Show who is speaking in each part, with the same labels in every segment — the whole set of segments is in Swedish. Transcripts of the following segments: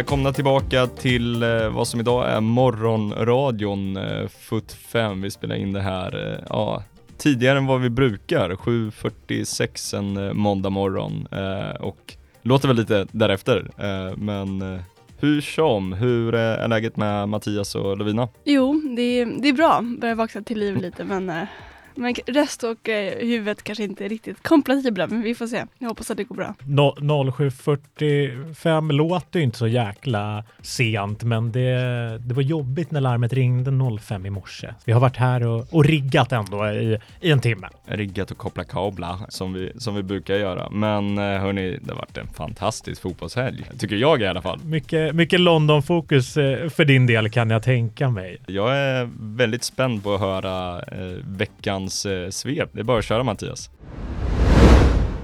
Speaker 1: Välkomna tillbaka till eh, vad som idag är morgonradion eh, FUT 5. Vi spelar in det här, eh, ja, tidigare än vad vi brukar, 7.46 en måndag morgon och låter väl lite därefter. Men hur som, hur är läget med Mattias och Lovina?
Speaker 2: Jo, det är, det är bra. Börjar vakna till liv lite men, men röst och eh, huvudet kanske inte är riktigt kompatibla men vi får se. Jag hoppas att det går bra.
Speaker 3: No, 07.45 låter ju inte så jäkla sent, men det, det var jobbigt när larmet ringde 05 i morse. Vi har varit här och, och riggat ändå i, i en timme.
Speaker 1: Riggat och koppla kablar som vi, som vi brukar göra. Men eh, hörni, det har varit en fantastisk fotbollshelg. Tycker jag i alla fall.
Speaker 3: Mycket, mycket London-fokus eh, för din del kan jag tänka mig.
Speaker 1: Jag är väldigt spänd på att höra eh, veckans eh, svep. Det är bara att köra Mattias.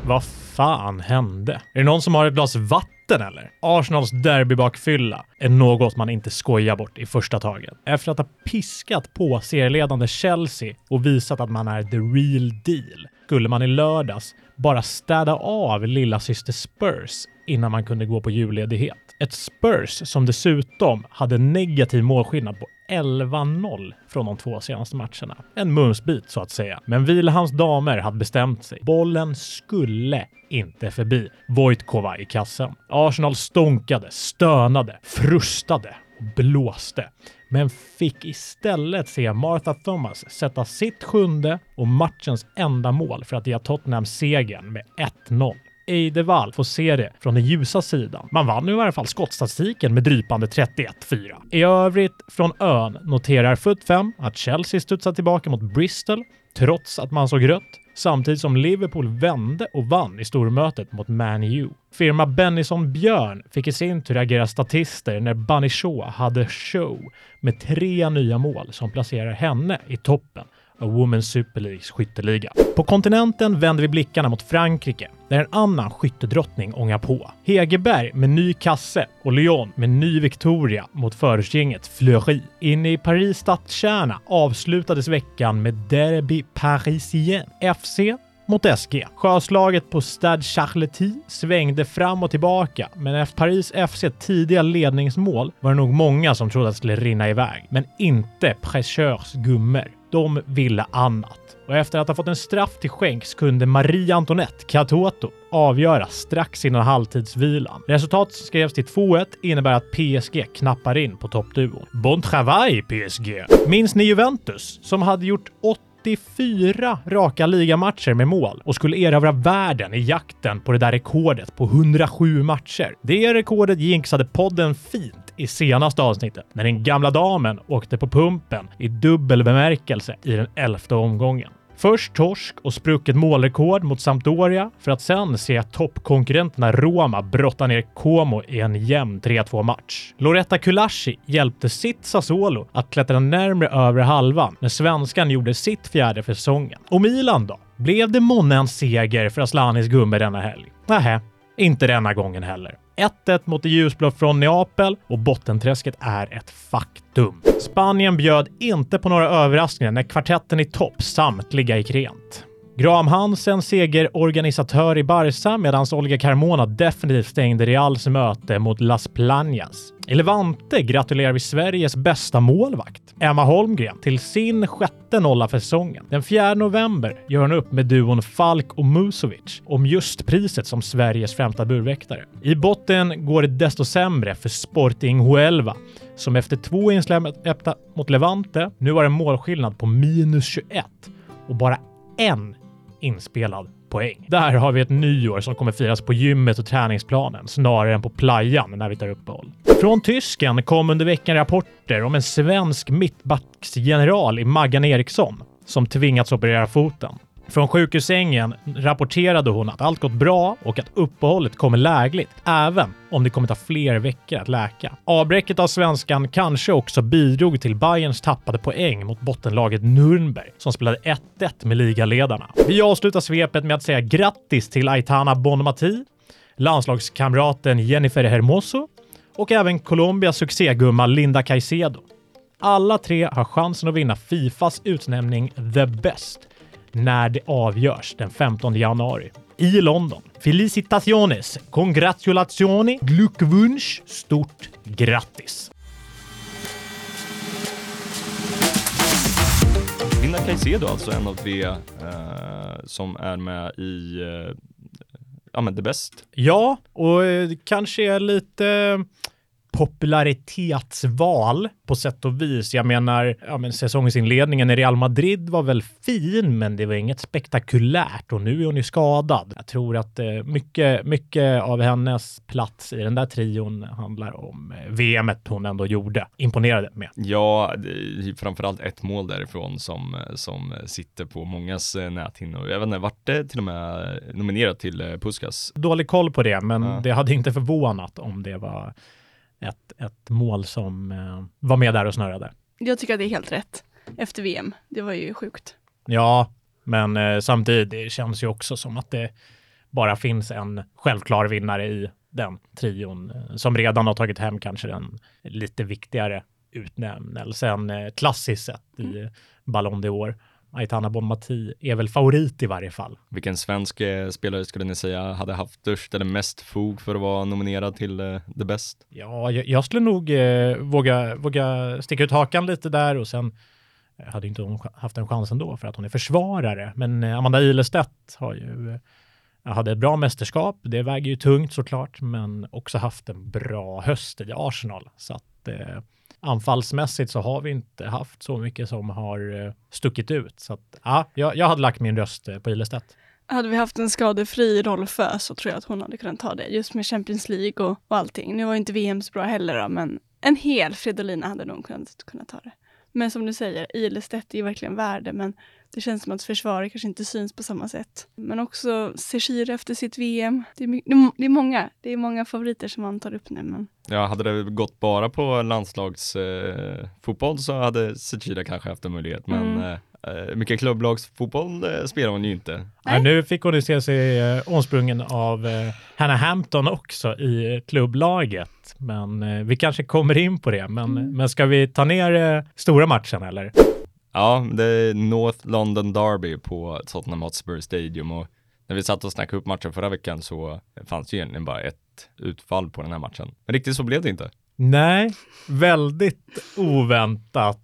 Speaker 3: Vad fan hände? Är det någon som har ett glas vatten eller? Arsenals derbybakfylla är något man inte skojar bort i första taget. Efter att ha piskat på serieledande Chelsea och visat att man är the real deal skulle man i lördags bara städa av lilla syster Spurs innan man kunde gå på julledighet. Ett Spurs som dessutom hade negativ målskillnad på 11-0 från de två senaste matcherna. En mumsbit så att säga. Men Vilhams damer hade bestämt sig. Bollen skulle inte förbi Vojtkova i kassen. Arsenal stånkade, stönade, frustade och blåste. Men fick istället se Martha Thomas sätta sitt sjunde och matchens enda mål för att ge Tottenham segern med 1-0. Eidevall får se det från den ljusa sidan. Man vann i alla fall skottstatistiken med drypande 31-4. I övrigt från ön noterar FUT 5 att Chelsea studsar tillbaka mot Bristol trots att man såg rött samtidigt som Liverpool vände och vann i stormötet mot Man U. Firma Bennison Björn fick i sin tur agera statister när Bunny Shaw hade show med tre nya mål som placerar henne i toppen A Women's Super Leagues skytteliga. På kontinenten vänder vi blickarna mot Frankrike, där en annan skyttedrottning ångar på. Hegerberg med ny kasse och Lyon med ny Victoria mot förortsgänget Fleury. Inne i Paris stadskärna avslutades veckan med Derby Parisien FC mot SG. Sjöslaget på Stade Charlety svängde fram och tillbaka, men efter Paris FC tidiga ledningsmål var det nog många som trodde att det skulle rinna iväg. Men inte Precheurs gummor. De ville annat. Och efter att ha fått en straff till skänks kunde Marie Antoinette Katoto avgöra strax innan halvtidsvilan. Resultatet skrevs till 2-1 innebär att PSG knappar in på toppduon. Bon travail PSG! Minns ni Juventus som hade gjort 84 raka ligamatcher med mål och skulle erövra världen i jakten på det där rekordet på 107 matcher. Det rekordet jinxade podden fint i senaste avsnittet när den gamla damen åkte på pumpen i dubbel bemärkelse i den elfte omgången. Först torsk och sprucket målrekord mot Sampdoria för att sen se toppkonkurrenterna Roma brotta ner Como i en jämn 3-2 match. Loretta Kulashi hjälpte sitt Sassuolo att klättra närmre övre halvan när svenskan gjorde sitt fjärde för säsongen. Och Milan då? Blev det månne en seger för Aslanis gubbe denna helg? Nähä, inte denna gången heller. 1-1 mot det ljusblå från Neapel och bottenträsket är ett faktum. Spanien bjöd inte på några överraskningar när kvartetten i topp samtliga gick rent. Graham Hansen segerorganisatör i Barca medan Olga Carmona definitivt stängde Reals möte mot Las Planas. I Levante gratulerar vi Sveriges bästa målvakt, Emma Holmgren, till sin sjätte nolla för säsongen. Den 4 november gör hon upp med duon Falk och Musovic om just priset som Sveriges främsta burväktare. I botten går det desto sämre för Sporting Huelva som efter två insläppta mot Levante nu har en målskillnad på minus 21 och bara en inspelad poäng. Där har vi ett nyår som kommer firas på gymmet och träningsplanen snarare än på playan när vi tar uppehåll. Från tysken kom under veckan rapporter om en svensk mittbacksgeneral i Maggan Eriksson som tvingats operera foten. Från sjukhussängen rapporterade hon att allt gått bra och att uppehållet kommer lägligt, även om det kommer ta fler veckor att läka. Avbräcket av svenskan kanske också bidrog till Bayerns tappade poäng mot bottenlaget Nürnberg som spelade 1-1 med ligaledarna. Vi avslutar svepet med att säga grattis till Aitana Bonmati, landslagskamraten Jennifer Hermoso och även Colombias succégumma Linda Caicedo. Alla tre har chansen att vinna Fifas utnämning The Best när det avgörs den 15 januari. i London. Felicitaciones, congratulazioni, glückwunsch, stort grattis!
Speaker 1: Vinna Caicedo alltså en av tre eh, som är med i eh, ja men The Best.
Speaker 3: Ja, och eh, kanske är lite popularitetsval på sätt och vis. Jag menar, ja, men säsongsinledningen i Real Madrid var väl fin, men det var inget spektakulärt och nu är hon ju skadad. Jag tror att eh, mycket, mycket av hennes plats i den där trion handlar om eh, VMet hon ändå gjorde. Imponerade med.
Speaker 1: Ja, det är framförallt ett mål därifrån som, som sitter på mångas eh, näthinnor. Jag vet inte, vart det till och med nominerat till eh, Puskas?
Speaker 3: Dålig koll på det, men
Speaker 1: Ja.
Speaker 3: det hade inte förvånat om det var ett, ett mål som eh, var med där och snurrade.
Speaker 2: Jag tycker att det är helt rätt efter VM. Det var ju sjukt.
Speaker 3: Ja, men eh, samtidigt det känns ju också som att det bara finns en självklar vinnare i den trion eh, som redan har tagit hem kanske den lite viktigare utnämnelsen klassiskt sett i Ballon d'Or. Aitana Bonmati är väl favorit i varje fall.
Speaker 1: Vilken svensk eh, spelare skulle ni säga hade haft störst eller mest fog för att vara nominerad till eh, The Best?
Speaker 3: Ja, jag, jag skulle nog eh, våga, våga sticka ut hakan lite där och sen eh, hade inte hon haft en chans ändå för att hon är försvarare. Men eh, Amanda Ilestedt har ju hade ett bra mästerskap. Det väger ju tungt såklart, men också haft en bra höst i Arsenal. Så att eh, anfallsmässigt så har vi inte haft så mycket som har eh, stuckit ut. Så att ja, jag, jag hade lagt min röst eh, på Ilestedt.
Speaker 2: Hade vi haft en skadefri Rolfö så tror jag att hon hade kunnat ta det. Just med Champions League och, och allting. Nu var ju inte VM så bra heller då, men en hel Fridolina hade nog kunnat, kunnat ta det. Men som du säger, Ilestedt är ju verkligen värde, men det känns som att försvaret kanske inte syns på samma sätt. Men också Sechir efter sitt VM. Det är, det är- många, det är många favoriter som man tar upp nu, men
Speaker 1: Ja, hade det gått bara på landslagsfotboll eh, fotboll så hade Sechida kanske haft en möjlighet, men
Speaker 2: Mm.
Speaker 1: eh, eh, mycket klubblagsfotboll eh, spelar hon ju inte.
Speaker 3: Ja,
Speaker 2: Nej.
Speaker 3: nu fick hon ju se sig eh, omsprungen av eh, Hannah Hampton också i eh, klubblaget. Men eh, vi kanske kommer in på det. Men,
Speaker 2: Mm.
Speaker 3: men ska vi ta ner eh, stora matchen eller?
Speaker 1: Ja, det är North London Derby på Tottenham Hotspur Stadium och när vi satt och snackade upp matchen förra veckan så fanns det egentligen bara ett utfall på den här matchen. Men riktigt så blev det inte.
Speaker 3: Nej, väldigt oväntat.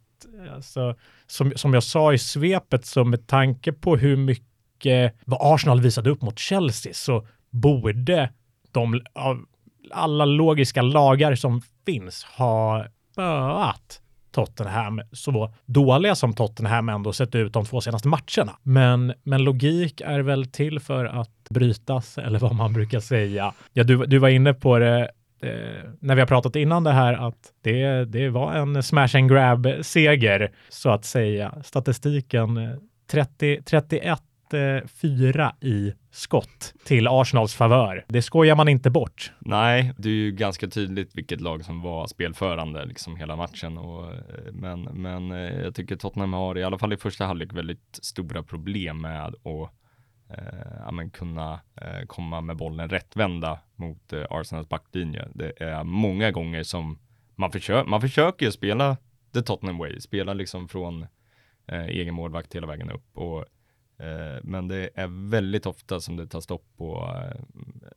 Speaker 3: Alltså, som, som jag sa i svepet, så med tanke på hur mycket vad Arsenal visade upp mot Chelsea så borde de av alla logiska lagar som finns ha spöat Tottenham så dåliga som Tottenham ändå sett ut de två senaste matcherna. Men, men logik är väl till för att brytas, eller vad man brukar säga. Ja, du, du var inne på det eh, när vi har pratat innan det här att det, det var en smash and grab seger så att säga. Statistiken eh, 30, 31 Eh, fyra 4 i skott till Arsenals favör. Det skojar man inte bort.
Speaker 1: Nej, det är ju ganska tydligt vilket lag som var spelförande liksom hela matchen och, eh, men, men eh, jag tycker Tottenham har i alla fall i första halvlek väldigt stora problem med att eh, ja, men kunna eh, komma med bollen rättvända mot eh, Arsenals backlinje. Det är många gånger som man, försöker man försöker spela the Tottenham way, spela liksom från eh, egen målvakt hela vägen upp och Eh, men det är väldigt ofta som det tar stopp på eh,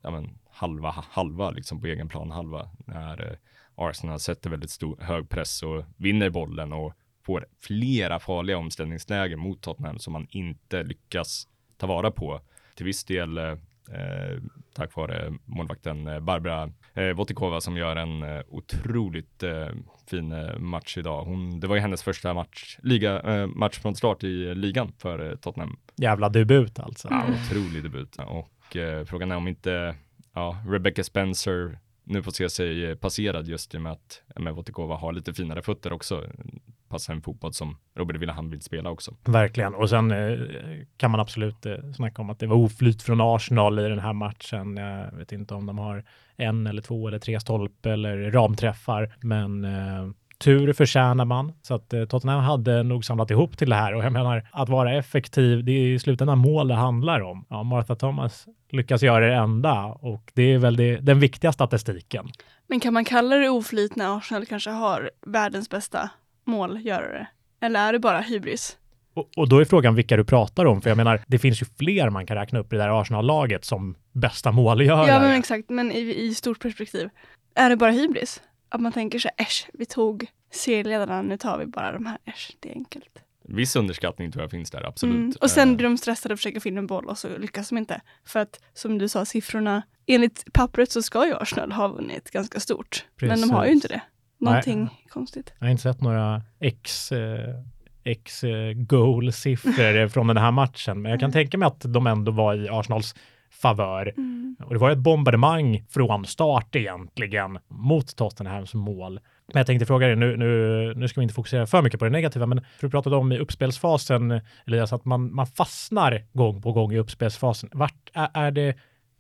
Speaker 1: ja, men, halva, halva liksom på egen plan halva när eh, Arsenal sätter väldigt stor, hög press och vinner bollen och får flera farliga omställningslägen mot Tottenham som man inte lyckas ta vara på. Till viss del eh, tack vare målvakten Barbara eh, Votikova som gör en eh, otroligt eh, fin match idag. Hon, det var ju hennes första match, liga, eh, match från start i ligan för eh, Tottenham.
Speaker 3: Jävla debut alltså.
Speaker 1: Ja, otrolig debut. Och eh, frågan är om inte ja, Rebecca Spencer nu får se sig eh, passerad just i och med att Votikova har lite finare fötter också. Passar en fotboll som Robert Villahamn vill spela också.
Speaker 3: Verkligen. Och sen eh, kan man absolut eh, snacka om att det var oflyt från Arsenal i den här matchen. Jag vet inte om de har en eller två eller tre stolpe eller ramträffar, men eh, tur förtjänar man. Så att eh, Tottenham hade nog samlat ihop till det här och jag menar att vara effektiv, det är i slutändan mål det handlar om. Ja, Martha Thomas lyckas göra det enda och det är väl det, den viktiga statistiken.
Speaker 2: Men kan man kalla det oflyt när Arsenal kanske har världens bästa målgörare? Eller är det bara hybris?
Speaker 3: Och, och då är frågan vilka du pratar om, för jag menar, det finns ju fler man kan räkna upp i det där Arsenal-laget som bästa målgörare.
Speaker 2: Ja, men exakt. Men i, i stort perspektiv, är det bara hybris? Att man tänker så här, äsch, vi tog serieledarna, nu tar vi bara de här, äsch, det är enkelt.
Speaker 1: Viss underskattning tror jag finns där, absolut.
Speaker 2: Mm. Och sen
Speaker 1: Eh,
Speaker 2: blir de stressade och försöker in en boll och så lyckas de inte. För att, som du sa, siffrorna, enligt pappret så ska ju Arsenal ha vunnit ganska stort. Men de har ju
Speaker 3: Precis.
Speaker 2: inte det. Någonting konstigt.
Speaker 3: Jag har inte sett några X, eh, X eh, goal-siffror från den här matchen, men jag kan
Speaker 2: Nej.
Speaker 3: tänka mig att de ändå var i Arsenals favör.
Speaker 2: Mm.
Speaker 3: Och det var ett bombardemang från start egentligen mot Tottenhams mål. Men jag tänkte fråga dig, nu, nu, nu ska vi inte fokusera för mycket på det negativa, men för du pratade om i uppspelsfasen, Elias, att man, man fastnar gång på gång i uppspelsfasen. Vart är, är det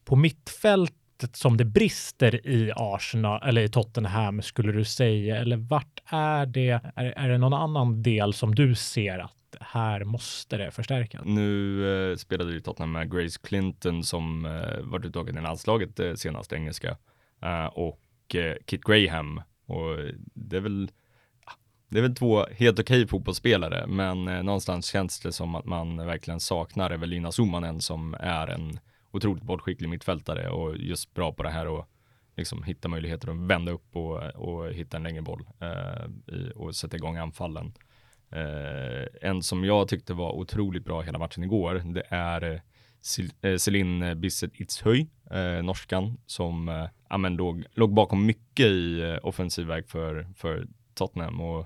Speaker 3: på mittfältet som det brister i Arsenal, eller i Tottenham, skulle du säga? Eller vart är det, är, är det någon annan del som du ser att här måste det förstärkas?
Speaker 1: Nu eh, spelade ju Tottenham med Grace Clinton som eh, varit uttagen i landslaget eh, senast engelska eh, och eh, Kit Graham och det är väl det är väl två helt okej fotbollsspelare, men eh, någonstans känns det som att man verkligen saknar Evelina Summanen som är en otroligt bollskicklig mittfältare och just bra på det här och liksom hitta möjligheter att vända upp och, och hitta en längre boll eh, i, och sätta igång anfallen. Eh, en som jag tyckte var otroligt bra hela matchen igår, det är eh, eh, Celine Bisset Itshöj, eh, norskan, som eh, men låg, låg bakom mycket i eh, offensiv väg för, för Tottenham och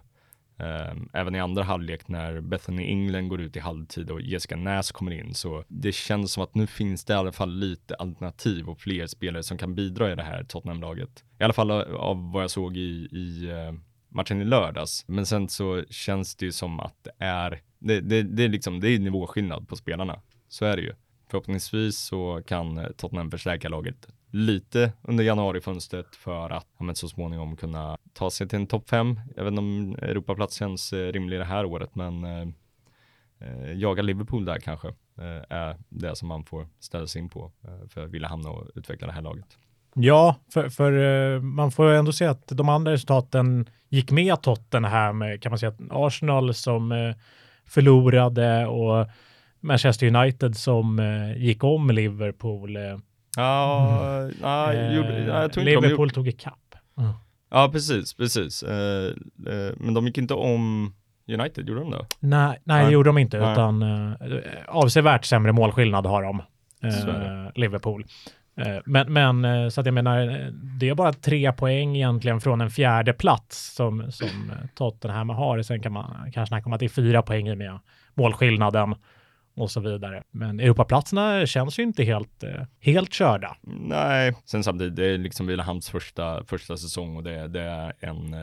Speaker 1: eh, även i andra halvlek när Bethany England går ut i halvtid och Jessica Näs kommer in så det känns som att nu finns det i alla fall lite alternativ och fler spelare som kan bidra i det här Tottenham-laget. I alla fall av- av vad jag såg i, i eh, matchen i lördags. Men sen så känns det ju som att det är, det, det, det är liksom, det är nivåskillnad på spelarna. Så är det ju. Förhoppningsvis så kan Tottenham förstärka laget lite under januarifönstret för att ja, men så småningom kunna ta sig till en topp fem. Jag vet inte om Europaplats känns eh, rimlig det här året, men eh, eh, jaga Liverpool där kanske eh, är det som man får ställa sig in på eh, för att vilja hamna och utveckla det här laget.
Speaker 3: Ja, för, för eh, man får ju ändå se att de andra resultaten gick med Tottenham, kan man säga Arsenal som eh, förlorade och Manchester United som eh, gick om Liverpool.
Speaker 1: Ja, ja,
Speaker 3: eh,
Speaker 1: gjorde, ja jag tror inte
Speaker 3: Liverpool tog ikapp. Mm.
Speaker 1: Ja, precis, precis. Men de gick inte om United, gjorde de det?
Speaker 3: Nej, nej, det gjorde de inte,
Speaker 1: Nej.
Speaker 3: utan eh, avsevärt sämre målskillnad har de, Liverpool. Eh, men, men eh, så att jag menar, eh, det är bara tre poäng egentligen från en fjärde plats som, som Tottenham har. Sen kan man kanske snacka om att det är fyra poäng i med målskillnaden och så vidare. Men Europaplatserna känns ju inte helt, helt körda.
Speaker 1: Nej, sen samtidigt, det är liksom Vilhelms första, första säsong och det, det är en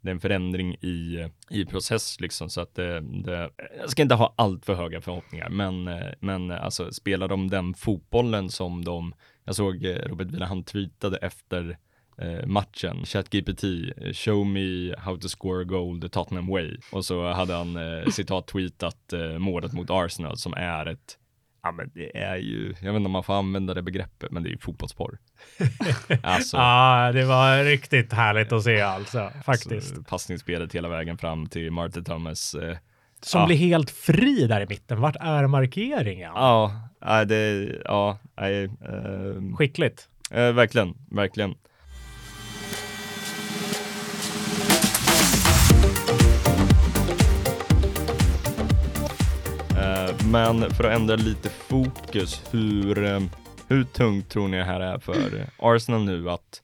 Speaker 1: det är en förändring i, i process liksom så att det, det, jag ska inte ha allt för höga förhoppningar men, men alltså spelar de den fotbollen som de, jag såg eh, Robert Villahamn tweetade efter eh, matchen, ChatGPT, eh, show me how to score a goal the Tottenham way och så hade han eh, citat tweetat eh, målet mot Arsenal som är ett Ja men det är ju, jag vet inte om man får använda det begreppet, men det är ju fotbollsporr. alltså,
Speaker 3: Ja, det var riktigt härligt att se alltså, faktiskt.
Speaker 1: Så, passningsspelet hela vägen fram till Martin Thomas. Eh,
Speaker 3: Som
Speaker 1: ja.
Speaker 3: blir helt fri där i mitten. Vart är markeringen?
Speaker 1: ja, nej, det, ja, nej, eh,
Speaker 3: Skickligt.
Speaker 1: eh, verkligen, verkligen. Eh, men för att ändra lite fokus, hur, eh, hur tungt tror ni det här är för Arsenal nu att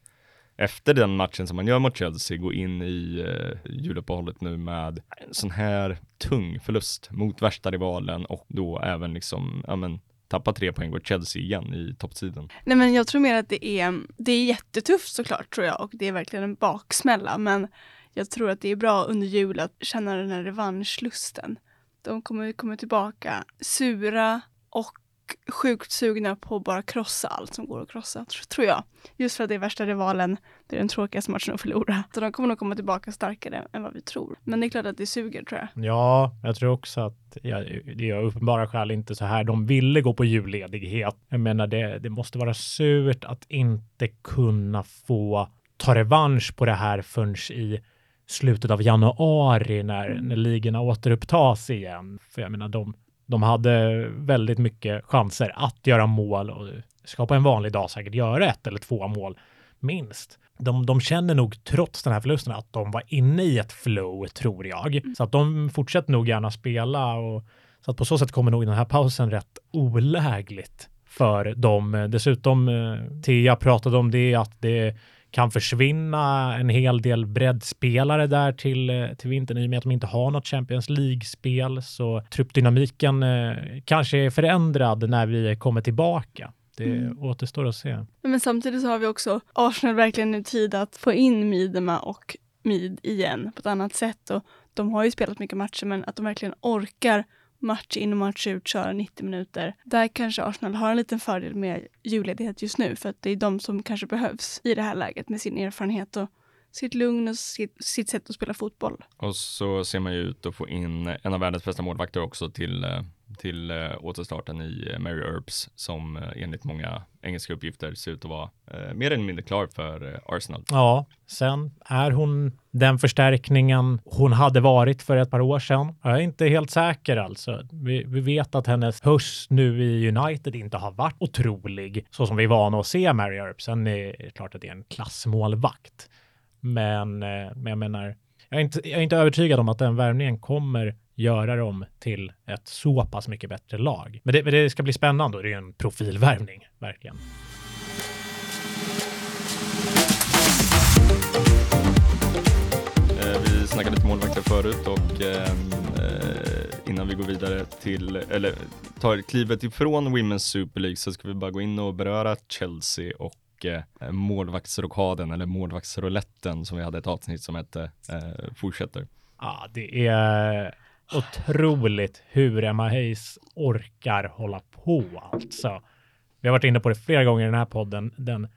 Speaker 1: efter den matchen som man gör mot Chelsea gå in i eh, juluppehållet nu med en sån här tung förlust mot värsta rivalen och då även liksom, ja men tappa tre poäng mot Chelsea igen i toppsidan.
Speaker 2: Nej men jag tror mer att det är, det är jättetufft såklart tror jag och det är verkligen en baksmälla men jag tror att det är bra under jul att känna den här revanschlusten. De kommer komma tillbaka sura och sjukt sugna på att bara krossa allt som går att krossa, tror jag. Just för att det är värsta rivalen, det är den tråkigaste matchen att förlora. Så de kommer nog komma tillbaka starkare än vad vi tror. Men det är klart att det suger tror jag.
Speaker 3: Ja, jag tror också att ja, det är uppenbara skäl inte så här. De ville gå på julledighet. Jag menar, det, det måste vara surt att inte kunna få ta revansch på det här förrän i slutet av januari när, när ligorna återupptas igen. För jag menar, de, de hade väldigt mycket chanser att göra mål och ska på en vanlig dag säkert göra ett eller två mål minst. De, de känner nog trots den här förlusten att de var inne i ett flow, tror jag.
Speaker 2: Mm.
Speaker 3: Så att de fortsätter nog gärna spela och så att på så sätt kommer nog den här pausen rätt olägligt för dem. Dessutom, eh, Thea pratade om det, att det kan försvinna en hel del breddspelare där till, eh, till vintern i och med att de inte har något Champions League-spel. Så truppdynamiken eh, kanske är förändrad när vi kommer tillbaka. Det
Speaker 2: Mm.
Speaker 3: återstår att se.
Speaker 2: Men samtidigt så har vi också Arsenal verkligen nu tid att få in Midema och Mid igen på ett annat sätt. Och de har ju spelat mycket matcher men att de verkligen orkar match in och match ut köra 90 minuter. Där kanske Arsenal har en liten fördel med julledighet just nu för att det är de som kanske behövs i det här läget med sin erfarenhet och sitt lugn och sitt, sitt sätt att spela fotboll.
Speaker 1: Och så ser man ju ut att få in en av världens bästa målvakter också till, eh, till eh, återstarten i eh, Mary Earps som eh, enligt många engelska uppgifter ser ut att vara eh, mer eller mindre klar för eh, Arsenal.
Speaker 3: Ja, sen är hon den förstärkningen hon hade varit för ett par år sedan. Jag är inte helt säker alltså. Vi, vi vet att hennes höst nu i United inte har varit otrolig så som vi är vana att se Mary Earp. Sen är det klart att det är en klassmålvakt. Men, eh, men jag menar, jag är, inte, jag är inte övertygad om att den värvningen kommer göra dem till ett så pass mycket bättre lag. Men det, men det ska bli spännande och det är en profilvärvning, verkligen.
Speaker 1: Eh, vi snackade lite målvakter förut och ehm, eh, innan vi går vidare till, eller tar klivet ifrån Women's Super League så ska vi bara gå in och beröra Chelsea och eh, målvaktsrokaden eller målvaktsrouletten som vi hade ett avsnitt som hette eh, fortsätter.
Speaker 3: Ja, det är otroligt hur Emma Hayes orkar hålla på alltså. Vi har varit inne på det flera gånger i den här podden, den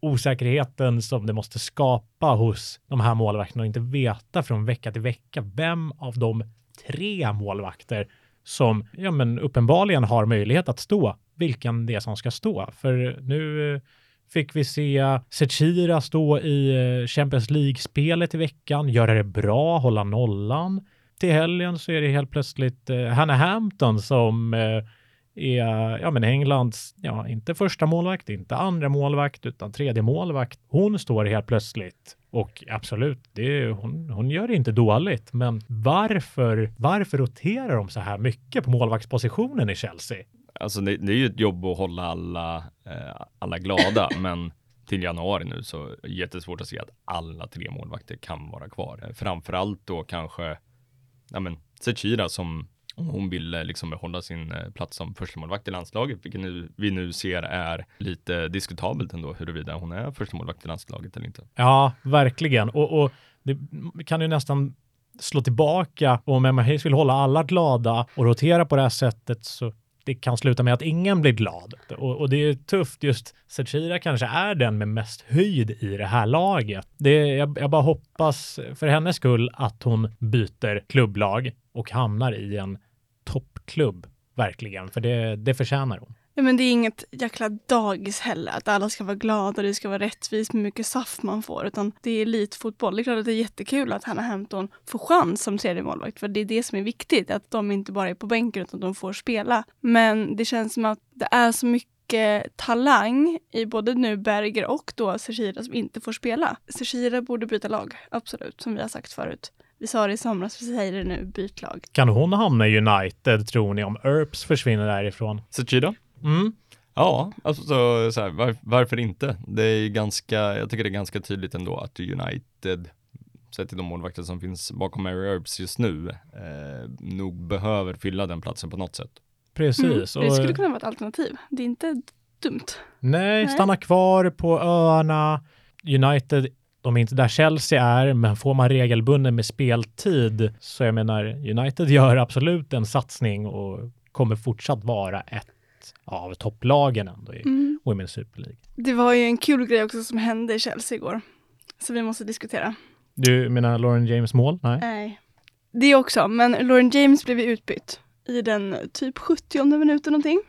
Speaker 3: osäkerheten som det måste skapa hos de här målvakterna och inte veta från vecka till vecka vem av de tre målvakter som ja, men uppenbarligen har möjlighet att stå, vilken det är som ska stå. För nu eh, fick vi se eh, Sechira stå i eh, Champions League-spelet i veckan, göra det bra, hålla nollan. Till helgen så är det helt plötsligt eh, Hannah Hampton som eh, är ja, men Englands, ja, inte första målvakt, inte andra målvakt, utan tredje målvakt. Hon står helt plötsligt och absolut, det, är- hon, hon gör det inte dåligt. Men varför, varför roterar de så här mycket på målvaktspositionen i Chelsea?
Speaker 1: Alltså det, det är ju ett jobb att hålla alla, eh, alla glada, men till januari nu så är det jättesvårt att se att alla tre målvakter kan vara kvar. Framförallt då kanske, ja men, Zecira som hon ville liksom behålla sin eh, plats som förstemålvakt i landslaget, vilket nu, vi nu ser är lite diskutabelt ändå huruvida hon är förstemålvakt i landslaget eller inte.
Speaker 3: Ja, verkligen. Och, och det kan ju nästan slå tillbaka. Och om Emma Hayes vill hålla alla glada och rotera på det här sättet så det kan sluta med att ingen blir glad. Och, och det är tufft. Just Zecira kanske är den med mest höjd i det här laget. Det, jag, jag bara hoppas för hennes skull att hon byter klubblag och hamnar i en toppklubb. Verkligen, för det, det förtjänar hon.
Speaker 2: Ja, men det är inget jäkla dagis heller, att alla ska vara glada och det ska vara rättvist med hur mycket saft man får, utan det är elitfotboll. Det är klart att det är jättekul att Hanna Hampton får chans som tredje målvakt, för det är det som är viktigt, att de inte bara är på bänken utan de får spela. Men det känns som att det är så mycket talang i både nu Berger och då Zecira som inte får spela. Zecira borde byta lag, absolut, som vi har sagt förut. Vi sa det i somras, vi säger det nu, byt lag.
Speaker 3: Kan hon hamna i United tror ni om Earps försvinner därifrån?
Speaker 1: Zecira?
Speaker 3: Mm.
Speaker 1: Ja, alltså så, så här, var, varför inte? Det är ganska, jag tycker det är ganska tydligt ändå att United, sett till de målvakter som finns bakom Mary Earps just nu, eh, nog behöver fylla den platsen på något sätt.
Speaker 3: Precis.
Speaker 2: Mm, det
Speaker 3: och-
Speaker 2: skulle kunna vara ett alternativ. Det är inte dumt.
Speaker 3: Nej,
Speaker 2: Nej.
Speaker 3: stanna kvar på öarna. United, de är inte där Chelsea är, men får man regelbunden med speltid så jag menar, United gör absolut en satsning och kommer fortsatt vara ett av topplagen ändå i
Speaker 2: Mm.
Speaker 3: Women's Super League.
Speaker 2: Det var ju en kul grej också som hände i Chelsea igår. Som vi måste diskutera.
Speaker 3: Du menar Lauren James mål? Nej.
Speaker 2: Nej. Det också, men Lauren James blev utbytt i den typ 70 minuten någonting.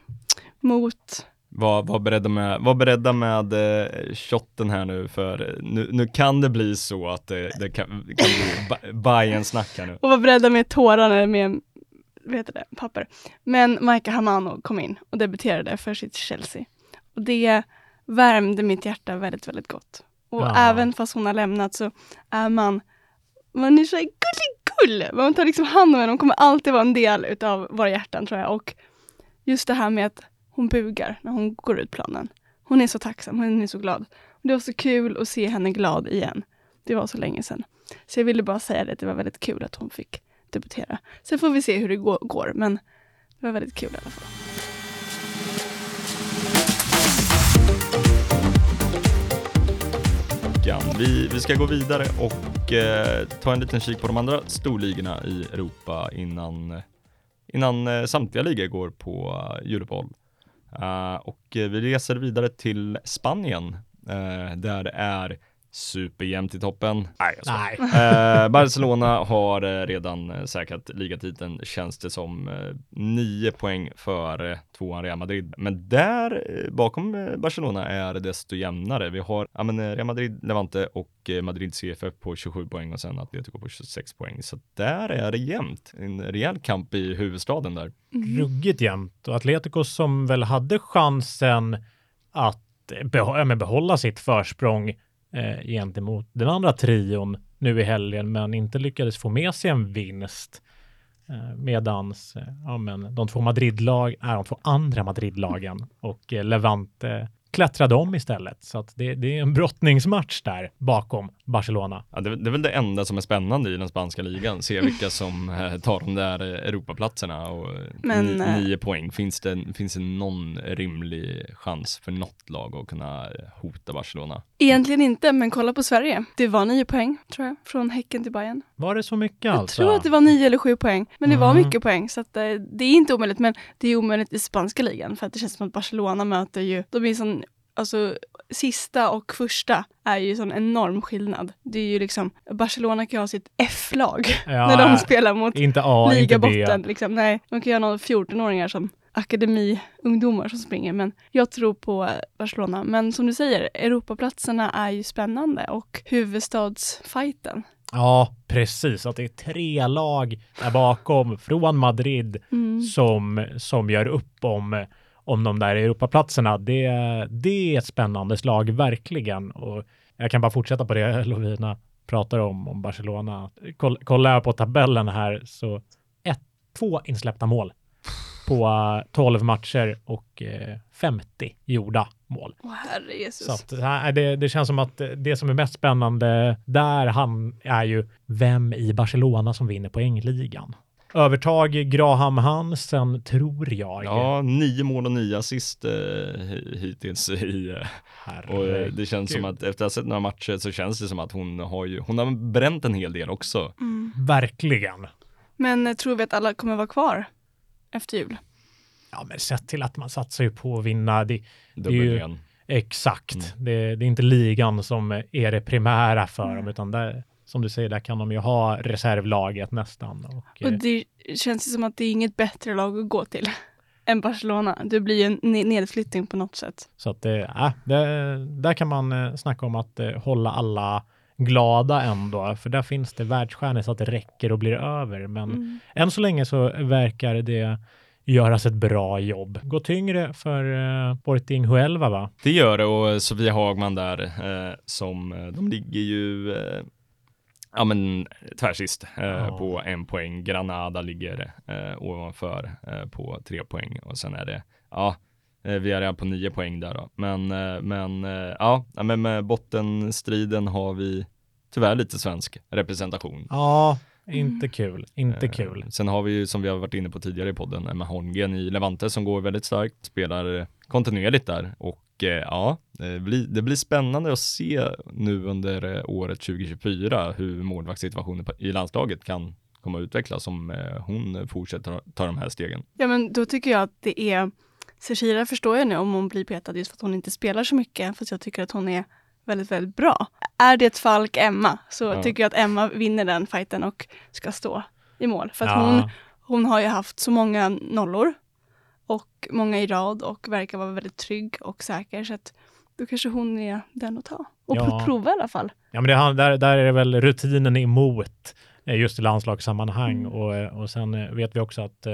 Speaker 2: Mot
Speaker 1: var, var, beredda med, var beredda med eh, shotten här nu för eh, nu, nu kan det bli så att det, det kan, kan bli ba- Bayern-snack här nu.
Speaker 2: Och var beredda med tårarna med vad heter det, papper. Men Maika Hamano kom in och debuterade för sitt Chelsea. Och det värmde mitt hjärta väldigt, väldigt gott. Och
Speaker 3: Ja.
Speaker 2: även fast hon har lämnat så är man, man är så här gulligull. Man tar liksom hand om henne, hon kommer alltid vara en del utav våra hjärtan tror jag. Och just det här med att hon bugar när hon går ut planen. Hon är så tacksam, hon är så glad. Och det var så kul att se henne glad igen. Det var så länge sedan. Så jag ville bara säga det, att det var väldigt kul att hon fick debutera. Sen får vi se hur det går, men det var väldigt kul i alla fall.
Speaker 1: Vi, vi ska gå vidare och eh, ta en liten kik på de andra storligorna i Europa innan, innan eh, samtliga ligor går på eh, uh, juluppehåll. Eh, och eh, vi reser vidare till Spanien eh, där det är superjämnt i toppen. Nej.
Speaker 3: Nej.
Speaker 1: Eh, Barcelona har eh, redan eh, säkrat ligatiteln känns det som. Eh, nio poäng före tvåan Real Madrid. Men där eh, bakom Barcelona är det desto jämnare. Vi har ja, men, Real Madrid, Levante och eh, Madrid CFF på 27 poäng och sen Atletico på 26 poäng. Så där är det jämnt. En rejäl kamp i huvudstaden där.
Speaker 3: ruggigt jämnt och Atletico som väl hade chansen att men behålla sitt försprång eh, gentemot den andra trion nu i helgen, men inte lyckades få med sig en vinst. Eh, medans eh, ja, men de två Madridlag, nej, de två andra Madridlagen och eh, Levante klättrade om istället. Så att det, det är en brottningsmatch där bakom Barcelona.
Speaker 1: Ja, det, det är väl det enda som är spännande i den spanska ligan. Se vilka som eh, tar de där eh, Europaplatserna och eh,
Speaker 2: Men,
Speaker 1: ni, nio poäng. Finns det, finns det någon rimlig chans för något lag att kunna hota Barcelona?
Speaker 2: Egentligen inte, men kolla på Sverige. Det var nio poäng, tror jag, från Häcken till Bayern.
Speaker 3: Var det så mycket
Speaker 2: Jag
Speaker 3: alltså?
Speaker 2: tror att det var nio eller sju poäng, men det var
Speaker 3: Mm.
Speaker 2: mycket poäng. Så att, det är inte omöjligt, men det är omöjligt i spanska ligan, för att det känns som att Barcelona möter ju, de är sån, alltså sista och första är ju sån enorm skillnad. Det är ju liksom, Barcelona kan ju ha sitt F-lag
Speaker 3: Ja,
Speaker 2: när de spelar mot
Speaker 3: Inte A, inte
Speaker 2: ligabotten. Liksom. Nej, de kan ju ha några 14-åringar som akademiungdomar som springer, men jag tror på Barcelona. Men som du säger, Europaplatserna är ju spännande och huvudstadsfighten.
Speaker 3: Ja, precis. Att det är tre lag där bakom från Madrid
Speaker 2: Mm.
Speaker 3: som, som gör upp om, om de där Europaplatserna. Det, det är ett spännande slag, verkligen. Och jag kan bara fortsätta på det Lovina pratar om, om Barcelona. Koll, kollar jag på tabellen här så ett, två insläppta mål på eh, 12 matcher och eh, 50 gjorda mål.
Speaker 2: Åh herre Jesus.
Speaker 3: Så att, nej, det, det känns som att det som är mest spännande där han är ju vem i Barcelona som vinner poängligan. Övertag Graham Hansen tror jag.
Speaker 1: Ja, nio mål och nio assist eh, hi- hittills i eh, och eh, det känns som att efter att ha sett några matcher så känns det som att hon har ju, hon har bränt en hel del också.
Speaker 2: Mm.
Speaker 3: Verkligen.
Speaker 2: Men eh, tror vi att alla kommer vara kvar efter jul?
Speaker 3: Ja, men sett till att man satsar ju på att vinna. Det, ju-
Speaker 1: Dubbelren.
Speaker 3: exakt.
Speaker 1: Mm.
Speaker 3: Det, det är inte ligan som är det primära för
Speaker 2: Mm.
Speaker 3: dem, utan där, som du säger, där kan de ju ha reservlaget nästan. Och,
Speaker 2: Och
Speaker 3: eh,
Speaker 2: det känns ju som att det är inget bättre lag att gå till än Barcelona. Det blir ju en ne- nedflyttning på något sätt.
Speaker 3: Så att det, äh, det, där kan man eh, snacka om att hålla alla glada ändå, för där finns det världsstjärnor så att det räcker och blir över. Men
Speaker 2: Mm.
Speaker 3: än så länge så verkar det göras ett bra jobb. Gå tyngre för uh, Sporting Huelva va?
Speaker 1: Det gör det och Sofia Hagman där eh, som, de ligger ju eh, ja men tvärsist eh,
Speaker 3: Ja.
Speaker 1: på en poäng. Granada ligger eh, ovanför eh, på tre poäng och sen är det, ja, eh, vi är redan på nio poäng där då. Men, eh, men eh, ja, men med bottenstriden har vi tyvärr lite svensk representation.
Speaker 3: Ja, inte kul. Inte
Speaker 1: Eh,
Speaker 3: kul.
Speaker 1: Sen har vi ju som vi har varit inne på tidigare i podden, Emma Holmgren i Levante som går väldigt starkt, spelar kontinuerligt där och ja, det blir, det blir spännande att se nu under eh, året 2024 hur målvaktssituationen i landslaget kan komma att utvecklas om eh, hon fortsätter ta- de här stegen.
Speaker 2: Ja, men då tycker jag att det är... Cecilia förstår jag nu om hon blir petad just för att hon inte spelar så mycket, fast jag tycker att hon är väldigt, väldigt bra. Är det ett Falk Emma så
Speaker 1: Ja.
Speaker 2: tycker jag att Emma vinner den fighten och ska stå i mål. För att
Speaker 3: Ja.
Speaker 2: hon, hon har ju haft så många nollor och många i rad och verkar vara väldigt trygg och säker. Så att då kanske hon är den att ta. Och
Speaker 3: Ja.
Speaker 2: prova i alla fall.
Speaker 3: Ja, men det, där, där är det väl rutinen emot eh, just i landslagssammanhang
Speaker 2: Mm.
Speaker 3: och, eh, och sen eh, vet vi också att eh,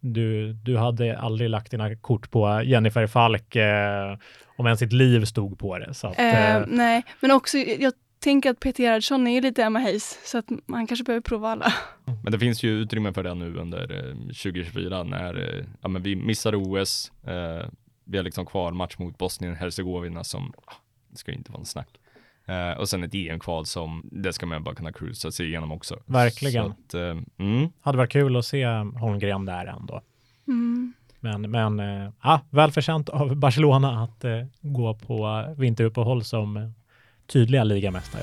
Speaker 3: du, du hade aldrig lagt dina kort på Jennifer Falk eh, om ens sitt liv stod på det. Så att,
Speaker 2: eh, nej, men också jag tänker att Peter Gerhardsson är ju lite Emma Hayes så att man kanske behöver prova alla.
Speaker 1: Men det finns ju utrymme för det nu under eh, 2024 när eh, ja, men vi missar OS. Eh, vi har liksom kvar match mot Bosnien-Hercegovina som, ah, det ska ju inte vara en snack. Eh, och sen ett EM-kval som, det ska man bara kunna cruisa sig igenom också.
Speaker 3: Verkligen.
Speaker 1: Så att, eh, mm.
Speaker 3: hade varit kul att se Holmgren där ändå.
Speaker 2: Mm.
Speaker 3: Men, men eh, ja, välförtjänt av Barcelona att eh, gå på vinteruppehåll som eh, tydliga ligamästare.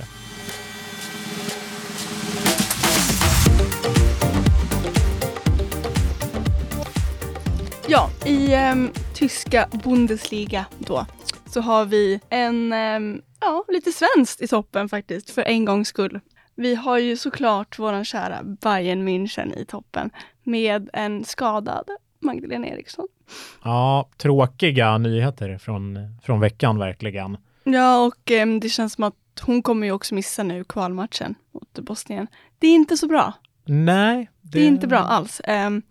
Speaker 2: Ja, i ehm, tyska Bundesliga då så har vi en, ehm, ja, lite svenskt i toppen faktiskt för en gångs skull. Vi har ju såklart våran kära Bayern München i toppen med en skadad Magdalena Eriksson.
Speaker 3: Ja, tråkiga nyheter från, från veckan verkligen.
Speaker 2: Ja, och ehm, det känns som att hon kommer ju också missa nu kvalmatchen mot Bosnien. Det är inte så bra.
Speaker 3: Nej,
Speaker 2: Det är inte bra alls. Ehm,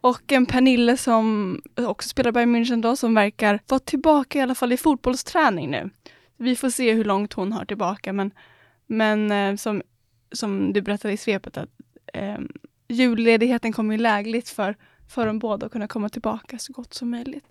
Speaker 2: och en Pernille som också spelar Bayern München då, som verkar vara tillbaka i alla fall i fotbollsträning nu. Vi får se hur långt hon har tillbaka, men, men eh, som, som du berättade i svepet att eh, julledigheten kommer ju lägligt för, för dem båda att kunna komma tillbaka så gott som möjligt.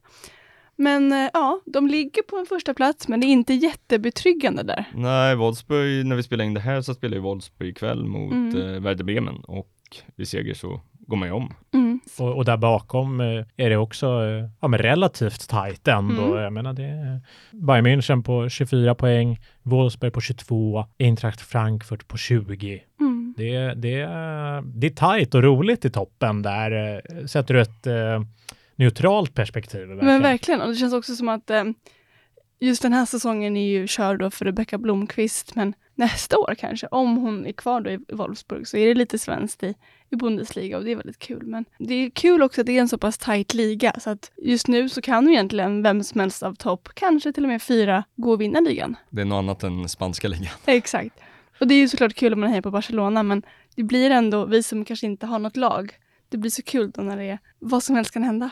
Speaker 2: Men eh, ja, de ligger på en första plats men det är inte jättebetryggande där.
Speaker 1: Nej, Wolfsburg, när vi spelar in det här så spelar ju Wolfsburg ikväll mot
Speaker 2: Mm.
Speaker 1: eh, Werder Bremen och vid seger så går man ju om.
Speaker 2: Mm.
Speaker 3: Och, och där bakom eh, är det också eh, ja, men relativt tajt ändå.
Speaker 2: Mm.
Speaker 3: Jag menar det är Bayern München på 24 poäng, Wolfsburg på 22, Eintracht Frankfurt på 20.
Speaker 2: Mm.
Speaker 3: Det, det, är- det är tajt och roligt i toppen där. Sätter du ett eh, neutralt perspektiv. Verkligen.
Speaker 2: Men verkligen, och det känns också som att eh, just den här säsongen är ju körd då för Rebecka Blomqvist, men nästa år kanske, om hon är kvar då i Wolfsburg, så är det lite svenskt i, i Bundesliga och det är väldigt kul. Men det är kul också att det är en så pass tajt liga, så att just nu så kan ju egentligen vem som helst av topp, kanske till och med fyra, gå och vinna ligan.
Speaker 1: Det är något annat än spanska ligan.
Speaker 2: Exakt. Och det är ju såklart kul om man hejar på Barcelona, men det blir ändå, vi som kanske inte har något lag, det blir så kul då när det är, vad som helst kan hända.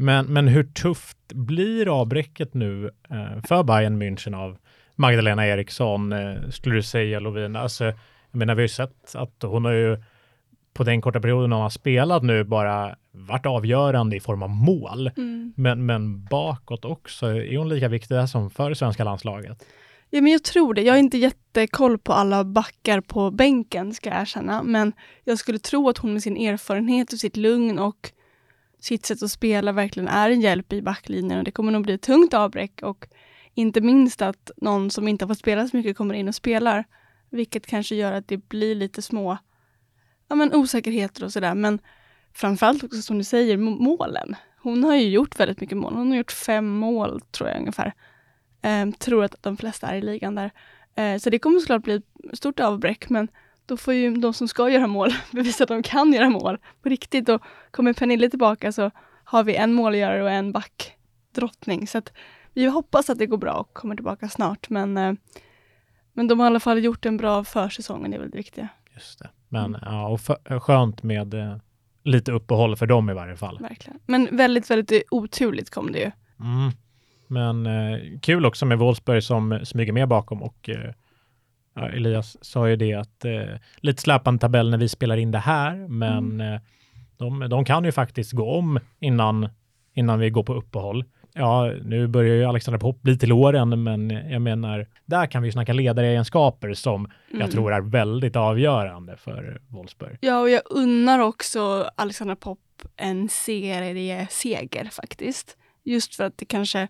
Speaker 3: Men, men hur tufft blir avbräcket nu eh, för Bayern München av Magdalena Eriksson, eh, skulle du säga Lovina? Alltså, jag menar, vi har ju sett att hon har ju på den korta perioden hon har spelat nu bara varit avgörande i form av mål.
Speaker 2: Mm.
Speaker 3: Men, men bakåt också, är hon lika viktig där som för svenska landslaget?
Speaker 2: Ja, men jag tror det. Jag har inte jättekoll på alla backar på bänken, ska jag erkänna. Men jag skulle tro att hon med sin erfarenhet och sitt lugn och sitt sätt att spela verkligen är en hjälp i backlinjen. Och det kommer nog bli ett tungt avbräck och inte minst att någon som inte har fått spela så mycket kommer in och spelar. Vilket kanske gör att det blir lite små ja, men osäkerheter och sådär. Men framförallt också som du säger, målen. Hon har ju gjort väldigt mycket mål. Hon har gjort fem mål tror jag ungefär. Ehm, tror att de flesta är i ligan där. Ehm, så det kommer såklart bli ett stort avbräck, men då får ju de som ska göra mål bevisa att de kan göra mål på riktigt. Och kommer Pernille tillbaka så har vi en målgörare och en backdrottning. Så att vi hoppas att det går bra och kommer tillbaka snart. Men, eh, men de har i alla fall gjort en bra försäsong och det är väl det viktiga.
Speaker 3: Just det. Men ja, och för, skönt med eh, lite uppehåll för dem i varje fall.
Speaker 2: Verkligen. Men väldigt, väldigt oturligt kom det ju.
Speaker 3: Mm. Men eh, kul också med Wolfsburg som smyger med bakom och eh, ja, Elias sa ju det att eh, lite släpande tabell när vi spelar in det här, men eh, de, de kan ju faktiskt gå om innan, innan vi går på uppehåll. Ja, nu börjar ju Alexander Popp bli till åren, men jag menar, där kan vi ju snacka ledaregenskaper som
Speaker 2: Mm.
Speaker 3: jag tror är väldigt avgörande för Wolfsburg.
Speaker 2: Ja, och jag unnar också Alexandra Popp en serieseger faktiskt. Just för att det kanske,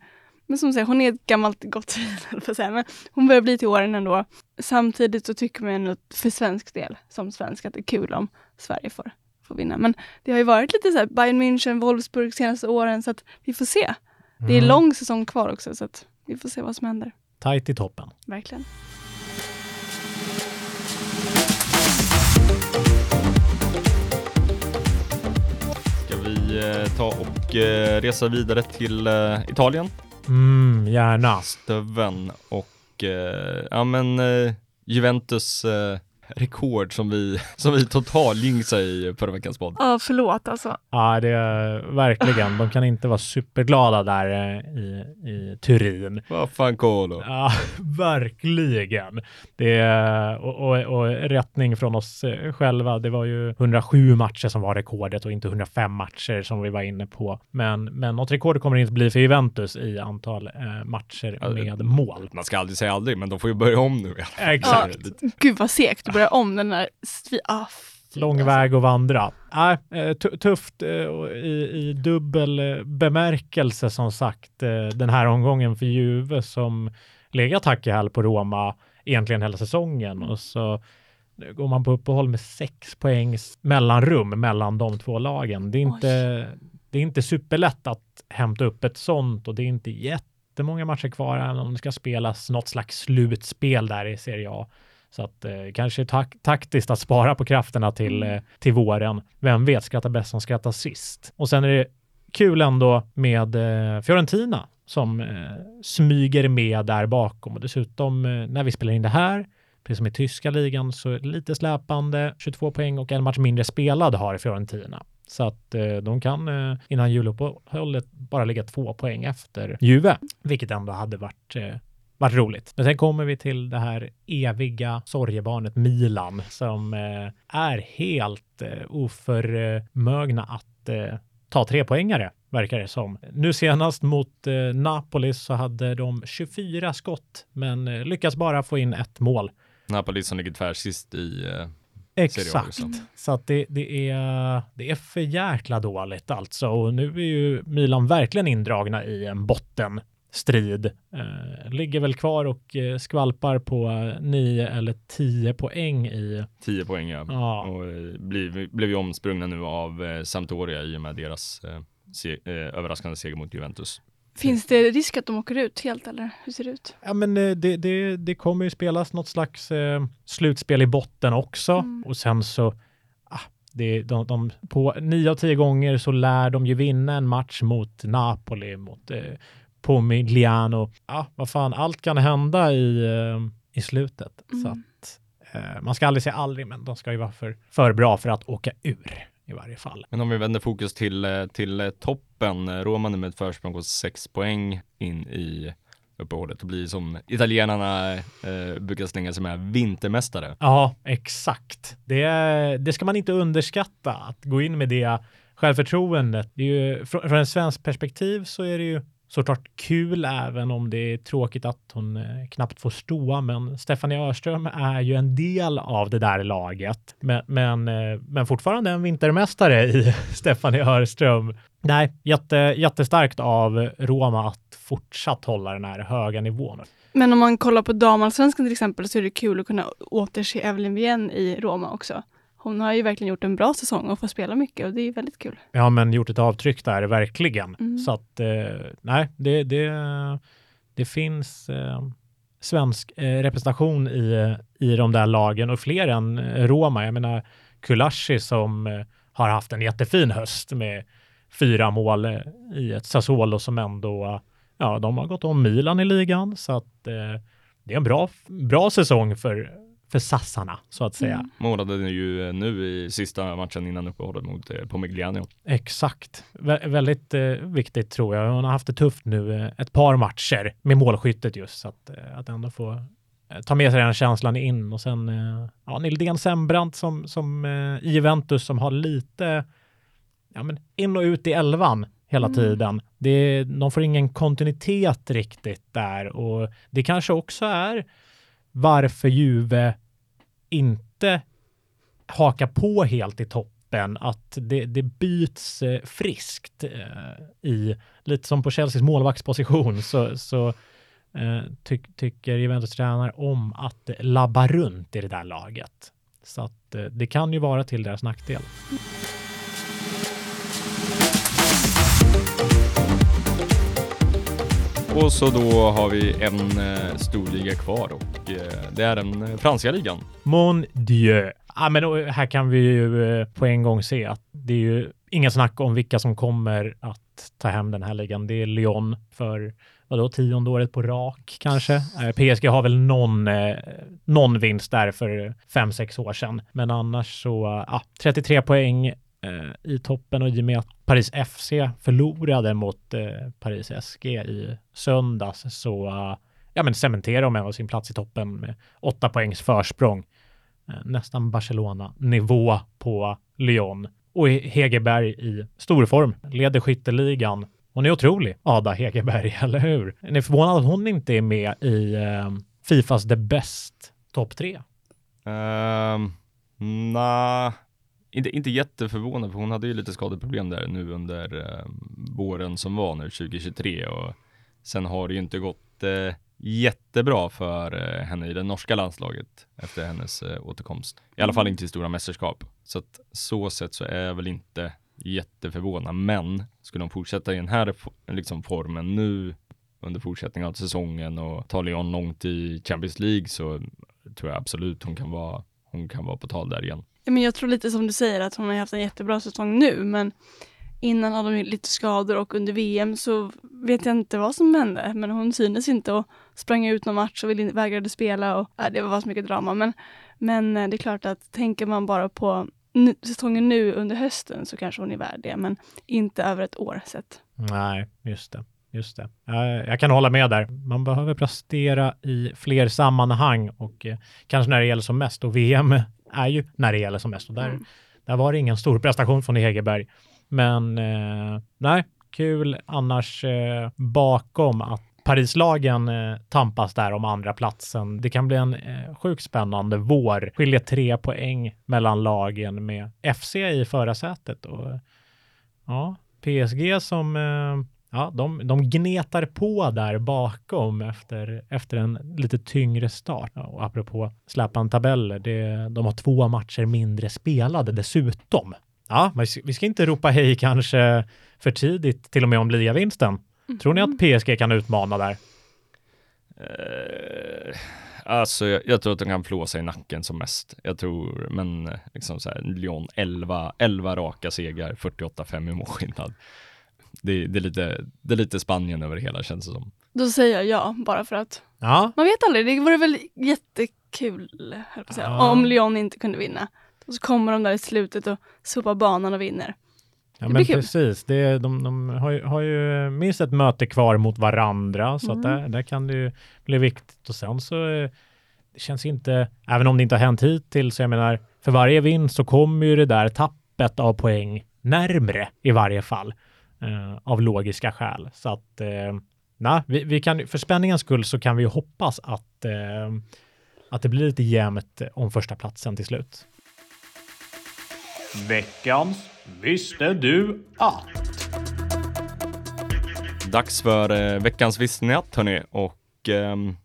Speaker 2: men som säger, hon är ett gammalt gott vin, men hon börjar bli till åren ändå. Samtidigt så tycker man ändå för svensk del, som svensk, att det är kul om Sverige får, får vinna. Men det har ju varit lite så här Bayern München, Wolfsburg senaste åren, så att vi får se. Det är
Speaker 3: Mm.
Speaker 2: lång säsong kvar också, så att vi får se vad som händer.
Speaker 3: Tajt i toppen.
Speaker 2: Verkligen.
Speaker 1: Ska vi eh, ta och eh, resa vidare till eh, Italien?
Speaker 3: Mm, gärna.
Speaker 1: Stöven och eh, ja men eh, Juventus eh, rekord som vi, som vi totaljinxade i förra veckans podd.
Speaker 2: Ja, förlåt alltså.
Speaker 3: Ja, det är verkligen. De kan inte vara superglada där eh, i, i Turin.
Speaker 1: Vad fan Kolo?
Speaker 3: Ja, verkligen. Det är, och, och, och rättning från oss eh, själva. Det var ju 107 matcher som var rekordet och inte 105 matcher som vi var inne på. Men, men något rekord kommer det inte bli för Juventus i antal eh, matcher
Speaker 1: Ja,
Speaker 3: med mål.
Speaker 1: Man ska aldrig säga aldrig, men de får ju börja om nu.
Speaker 3: Exakt.
Speaker 2: Gud vad segt börja om den där... Svi- ah,
Speaker 3: Lång
Speaker 2: alltså.
Speaker 3: väg att vandra. Äh, tu- tufft eh, i, i dubbel eh, bemärkelse som sagt den här omgången för Juve som legat hack i häl på Roma egentligen hela säsongen och så nu går man på uppehåll med sex poängs mellanrum mellan de två lagen. Det är inte, det är inte superlätt att hämta upp ett sånt och det är inte jättemånga matcher kvar även om det ska spelas något slags slutspel där i Serie A. Så att eh, kanske tak- taktiskt att spara på krafterna till, eh, till våren. Vem vet, skratta bäst som skrattar sist. Och sen är det kul ändå med eh, Fiorentina som eh, smyger med där bakom och dessutom eh, när vi spelar in det här, precis som i tyska ligan, så är det lite släpande, 22 poäng och en match mindre spelad har Fiorentina. Så att eh, de kan eh, innan juluppehållet bara ligga två poäng efter Juve, vilket ändå hade varit eh, varit roligt. Men sen kommer vi till det här eviga sorgebarnet Milan som eh, är helt eh, oförmögna att eh, ta tre poängare verkar det som. Nu senast mot Napoli så hade de 24 skott men lyckas bara få in ett mål.
Speaker 1: Napoli som ligger tvärsist i
Speaker 3: Exakt.
Speaker 1: också.
Speaker 3: Så att det, det, är, det är för jäkla dåligt alltså. Och nu är ju Milan verkligen indragna i en bottenstrid. Eh, ligger väl kvar och eh, skvalpar på 9 eller 10 poäng i...
Speaker 1: 10 poäng ja.
Speaker 3: Ja,
Speaker 1: Och eh, blev, blev ju omsprungna nu av eh, Sampdoria i och med deras eh, se, eh, överraskande seger mot Juventus.
Speaker 2: Finns det risk att de åker ut helt eller hur ser det ut?
Speaker 3: ja men eh, det, det, det kommer ju spelas något slags eh, slutspel i botten också.
Speaker 2: Mm.
Speaker 3: Och sen så, ah, det, de, de, på 9 av 10 gånger så lär de ju vinna en match mot Napoli, mot eh, Pomigliano. Ja, vad fan, allt kan hända i, eh, i slutet. Så
Speaker 2: Mm.
Speaker 3: att eh, man ska aldrig säga aldrig, men de ska ju vara för, för bra för att åka ur i varje fall.
Speaker 1: Men om vi vänder fokus till, eh, till eh, toppen, Roma nu med ett försprång på 6 poäng in i uppehållet och blir som italienarna eh, brukar slänga sig med, vintermästare.
Speaker 3: Ja, exakt. Det, det ska man inte underskatta, att gå in med det självförtroendet. Det är ju, från, från en svensk perspektiv så är det ju såklart kul, även om det är tråkigt att hon eh, knappt får stå. Men Stefanie Örström är ju en del av det där laget. Men, men, eh, men fortfarande en vintermästare i Stefanie Örström. Nej, jätte, jättestarkt av Roma att fortsatt hålla den här höga nivån.
Speaker 2: Men om man kollar på damallsvenskan till exempel så är det kul att kunna återse Evelyn Wien i Roma också. Hon har ju verkligen gjort en bra säsong och får spela mycket och det är väldigt kul.
Speaker 3: Ja, men gjort ett avtryck där, verkligen.
Speaker 2: Mm.
Speaker 3: Så att, eh, nej, det, det, det finns eh, svensk eh, representation i, i de där lagen och fler än eh, Roma. Jag menar, Kulashi som eh, har haft en jättefin höst med fyra mål eh, i ett Sassuolo som ändå, ja, de har gått om Milan i ligan, så att det är en bra, bra säsong för, för sassarna, så att säga.
Speaker 2: Mm.
Speaker 1: Målade den ju eh, nu i sista matchen innan uppehållet mot eh, Pomigliano.
Speaker 3: Exakt. Vä- väldigt eh, viktigt tror jag. Hon har haft det tufft nu eh, ett par matcher med målskyttet just. Så att, eh, att ändå få eh, ta med sig den känslan in och sen eh, ja, Nildén Sembrant som, som eh, i Juventus som har lite ja, men in och ut i elvan hela
Speaker 2: Mm.
Speaker 3: tiden. Det, de får ingen kontinuitet riktigt där och det kanske också är varför Juve inte hakar på helt i toppen, att det, det byts eh, friskt eh, i, lite som på Chelseas målvaktsposition, så, så eh, tycker Juventus tränare om att labba runt i det där laget. Så att eh, det kan ju vara till deras nackdel.
Speaker 1: Och så då har vi en eh, storliga kvar och eh, det är den eh, franska ligan.
Speaker 3: Mon Dieu. Ja, men eh, här kan vi ju eh, på en gång se att det är ju Inga snack om vilka som kommer att ta hem den här ligan. Det är Lyon för vadå, tionde året på rak kanske. Eh, PSG har väl någon, eh, någon vinst där för fem, sex år sedan. Men annars så, eh, ja, 33 poäng Eh, i toppen och i och med att Paris FC förlorade mot eh, Paris SG i söndags så eh, ja, men cementerar de ändå sin plats i toppen med åtta poängs försprång. Eh, nästan Barcelona-nivå på Lyon. Och Hegerberg i stor form, leder skytteligan. Hon är otrolig, Ada Hegerberg, eller hur? Är ni förvånade att hon inte är med i eh, Fifas The Best topp tre?
Speaker 1: Ehm, um, Nej, inte, inte jätteförvånad för hon hade ju lite skadeproblem där nu under uh, våren som var nu 2023 och sen har det ju inte gått uh, jättebra för uh, henne i det norska landslaget efter hennes uh, återkomst. I alla fall inte i stora mästerskap. Så att så sett så är jag väl inte jätteförvånad, men skulle hon fortsätta i den här liksom, formen nu under fortsättningen av säsongen och ta Leon långt i Champions League så tror jag absolut hon kan vara, hon kan vara på tal där igen.
Speaker 2: Men jag tror lite som du säger att hon har haft en jättebra säsong nu, men innan hade hon lite skador och under VM så vet jag inte vad som hände, men hon syntes inte och sprang ut någon match och vägrade spela och äh, det var så mycket drama. Men, men eh, det är klart att tänker man bara på säsongen nu under hösten så kanske hon är värd det, men inte över ett år sett.
Speaker 3: Nej, just det. Just det. Jag, kan hålla med där. Man behöver prestera i fler sammanhang och eh, kanske när det gäller som mest. Och VM är ju när det gäller som mest. Och där, mm. där var det ingen stor prestation från Hegerberg. Men eh, nej, kul annars eh, bakom att Parislagen eh, tampas där om andra platsen. Det kan bli en eh, sjukt spännande vår. Skiljer tre poäng mellan lagen med FC i förarsätet och ja, PSG som eh, ja, de, de gnetar på där bakom efter, efter en lite tyngre start. Ja, och apropå släpande tabeller, det, de har två matcher mindre spelade dessutom. Ja, men vi ska inte ropa hej kanske för tidigt, till och med om ligavinsten. Tror ni att PSG kan utmana där?
Speaker 1: Uh, alltså, jag, jag, tror att de kan flåsa i nacken som mest. Jag tror, men liksom så här, Lyon 11, 11 raka segrar, 48-5 i målskillnad. Det, det, är lite, det är lite Spanien över det hela känns det som.
Speaker 2: Då säger jag ja, bara för att.
Speaker 3: Ja.
Speaker 2: Man vet aldrig, det vore väl jättekul, säga, ja. om Lyon inte kunde vinna. Och så kommer de där i slutet och sopar banan och vinner.
Speaker 3: Ja, men precis. Det, de, de har, ju, har ju minst ett möte kvar mot varandra, så mm. att där, där kan det ju bli viktigt. Och sen så eh, det känns inte, även om det inte har hänt hittills, så jag menar, för varje vinst så kommer ju det där tappet av poäng närmre i varje fall, av logiska skäl. Så att, eh, na, vi, vi, kan, för spänningens skull så kan vi hoppas att, eh, att det blir lite jämnt om första platsen till slut.
Speaker 4: Veckans Visste du att?
Speaker 1: Dags för eh, veckans Visste ni att hörni och ehm,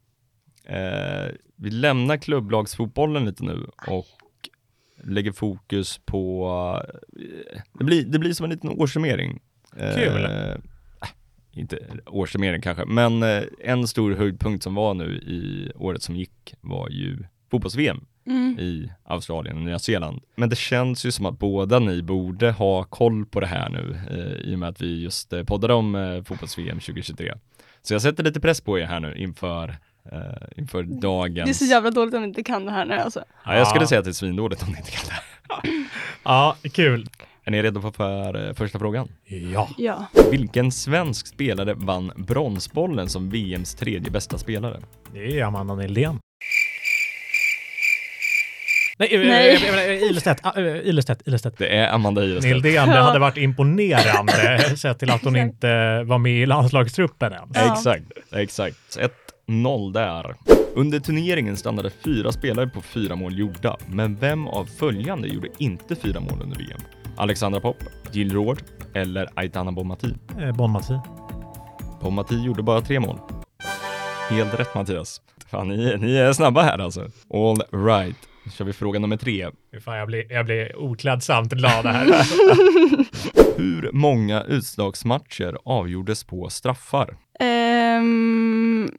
Speaker 1: eh, vi lämnar klubblagsfotbollen lite nu och lägger fokus på, eh, det, blir, det blir som en liten årssummering.
Speaker 3: Kul!
Speaker 1: Eh, inte årssummering kanske, men eh, en stor höjdpunkt som var nu i året som gick var ju fotbolls-VM mm. i Australien och Nya Zeeland. Men det känns ju som att båda ni borde ha koll på det här nu eh, i och med att vi just eh, poddade om eh, fotbolls-VM 2023. Så jag sätter lite press på er här nu inför Uh, inför dagens...
Speaker 2: Det är så jävla dåligt om ni inte kan det här nu alltså.
Speaker 1: Ja, jag skulle ja. säga att det är svindåligt om ni inte kan det här.
Speaker 3: ja, kul.
Speaker 1: Är ni redo för, uh, första frågan?
Speaker 3: Ja.
Speaker 2: ja.
Speaker 1: Vilken svensk spelare vann bronsbollen som VMs tredje bästa spelare?
Speaker 3: Det är Amanda Nildén. Nej, eh, Nej. Ilestedt, ah, eh, Ilestedt, Ilestedt.
Speaker 1: Det är Amanda Ilestedt.
Speaker 3: Nildén, det hade varit imponerande sett till att hon inte var med i landslagstruppen än.
Speaker 1: Ja. Exakt, exakt. 1-0 där. Under turneringen stannade fyra spelare på fyra mål gjorda, men vem av följande gjorde inte fyra mål under VM? Alexandra Popp, Jill Roord eller Aitana Bonmati?
Speaker 3: Eh, Bonmati.
Speaker 1: Bonmati gjorde bara tre mål. Helt rätt Mattias. Fan, ni, ni är snabba här alltså. All right. Nu kör vi fråga nummer tre.
Speaker 3: Fan, jag blir, jag blir oklädsamt glad här.
Speaker 1: Hur många utslagsmatcher avgjordes på straffar?
Speaker 2: Um,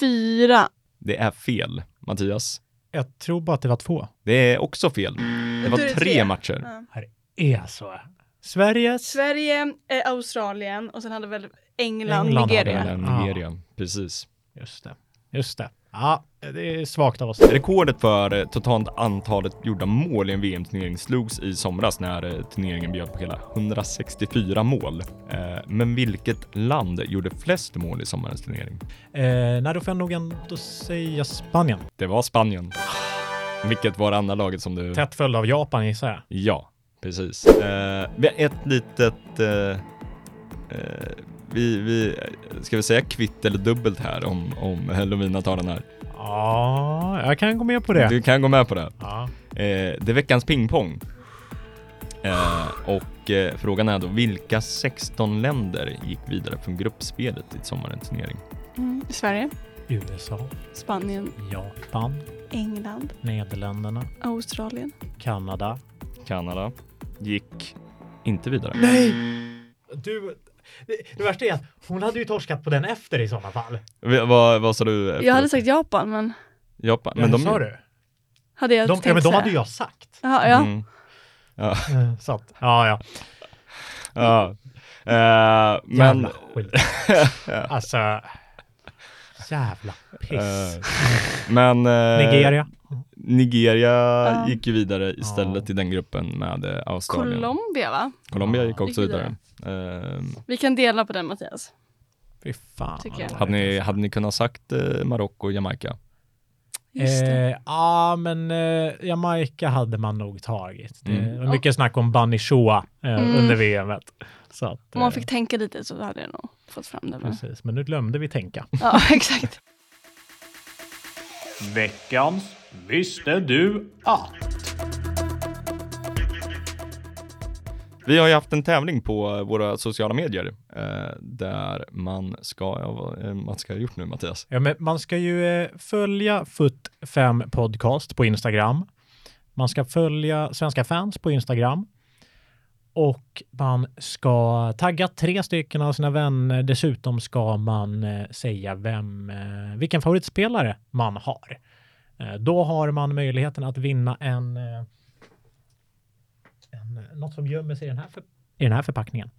Speaker 2: fyra.
Speaker 1: Det är fel. Mattias?
Speaker 3: Jag tror bara att det var två.
Speaker 1: Det är också fel. Det var tre, tre, matcher.
Speaker 3: Ja. Är så. Sveriges?
Speaker 2: Sverige, eh, Australien och sen hade väl England,
Speaker 3: England hade
Speaker 2: Nigeria.
Speaker 1: Eller
Speaker 3: Ja.
Speaker 1: Nigeria, precis.
Speaker 3: Just det. Just det. Ja, det är svagt av oss.
Speaker 1: Rekordet för eh, totalt antalet gjorda mål i en VM-turnering slogs i somras när eh, turneringen bjöd på hela 164 mål. Eh, Men vilket land gjorde flest mål i sommarens turnering?
Speaker 3: Eh, nej, då får jag nog ändå säga Spanien.
Speaker 1: Det var Spanien. Vilket var det andra laget som du...
Speaker 3: Tätt följd av Japan gissar jag.
Speaker 1: Ja, precis. Eh, ett litet... Eh, eh, vi, vi, ska vi säga kvitt eller dubbelt här om, om Lovina tar den här?
Speaker 3: Ja, jag kan gå med på det.
Speaker 1: Du kan gå med på det.
Speaker 3: Ja.
Speaker 1: Eh, det är veckans pingpong. Eh, och eh, frågan är då, vilka 16 länder gick vidare från gruppspelet i sommarens turnering?
Speaker 2: Mm. Sverige,
Speaker 3: USA,
Speaker 2: Spanien,
Speaker 3: Japan,
Speaker 2: England,
Speaker 3: Nederländerna,
Speaker 2: Australien.
Speaker 3: Kanada.
Speaker 1: Kanada gick inte vidare.
Speaker 3: Nej! Du, det, det värsta är att hon hade ju torskat på den efter i sådana fall.
Speaker 1: Vi- Vad, vad sa du?
Speaker 2: Jag hade sagt Japan, men
Speaker 1: Japan.
Speaker 3: Men
Speaker 1: Men de...
Speaker 3: sa du?
Speaker 2: hade jag
Speaker 3: De,
Speaker 2: tänkt
Speaker 3: ja, men de hade jag sagt.
Speaker 2: Ja, ja.
Speaker 1: Mm. Ja,
Speaker 3: Eh, Så att, ja, ja.
Speaker 1: ja. Eh, men...
Speaker 3: Jävla skit. Alltså, jävla piss.
Speaker 1: Eh, men... eh,
Speaker 3: Nigeria.
Speaker 1: Nigeria
Speaker 2: Ja.
Speaker 1: gick ju vidare istället
Speaker 3: Ja.
Speaker 1: till den gruppen med eh, Australien.
Speaker 2: Colombia, va?
Speaker 1: Colombia gick också
Speaker 2: Gick
Speaker 1: vidare. Eh,
Speaker 2: Vi kan dela på den, Mattias.
Speaker 3: Fy fan.
Speaker 1: Hade, ni, hade ni kunnat sagt Marocko och Jamaica?
Speaker 3: Eh, ja, men eh, Jamaica hade man nog tagit. Det
Speaker 1: Mm.
Speaker 3: var mycket snack om Bunny Shoa eh,
Speaker 2: Mm.
Speaker 3: under VMet. Så att,
Speaker 2: Om man
Speaker 3: eh,
Speaker 2: fick tänka lite så hade jag nog fått fram det. Men...
Speaker 3: Precis, men nu glömde vi tänka.
Speaker 2: Ja, exakt.
Speaker 4: Veckans Visste du att?
Speaker 1: Vi har ju haft en tävling på eh, våra sociala medier eh, där man ska, ja, vad det man ska ha gjort nu Mattias?
Speaker 3: Ja, men man ska ju eh, följa FUT5 Podcast på Instagram. Man ska följa Svenska fans på Instagram. Och man ska tagga tre stycken av sina vänner. Dessutom ska man eh, säga vem, eh, vilken favoritspelare man har. Eh, då har man möjligheten att vinna en, en något som gömmer sig i den här, för, i den här förpackningen.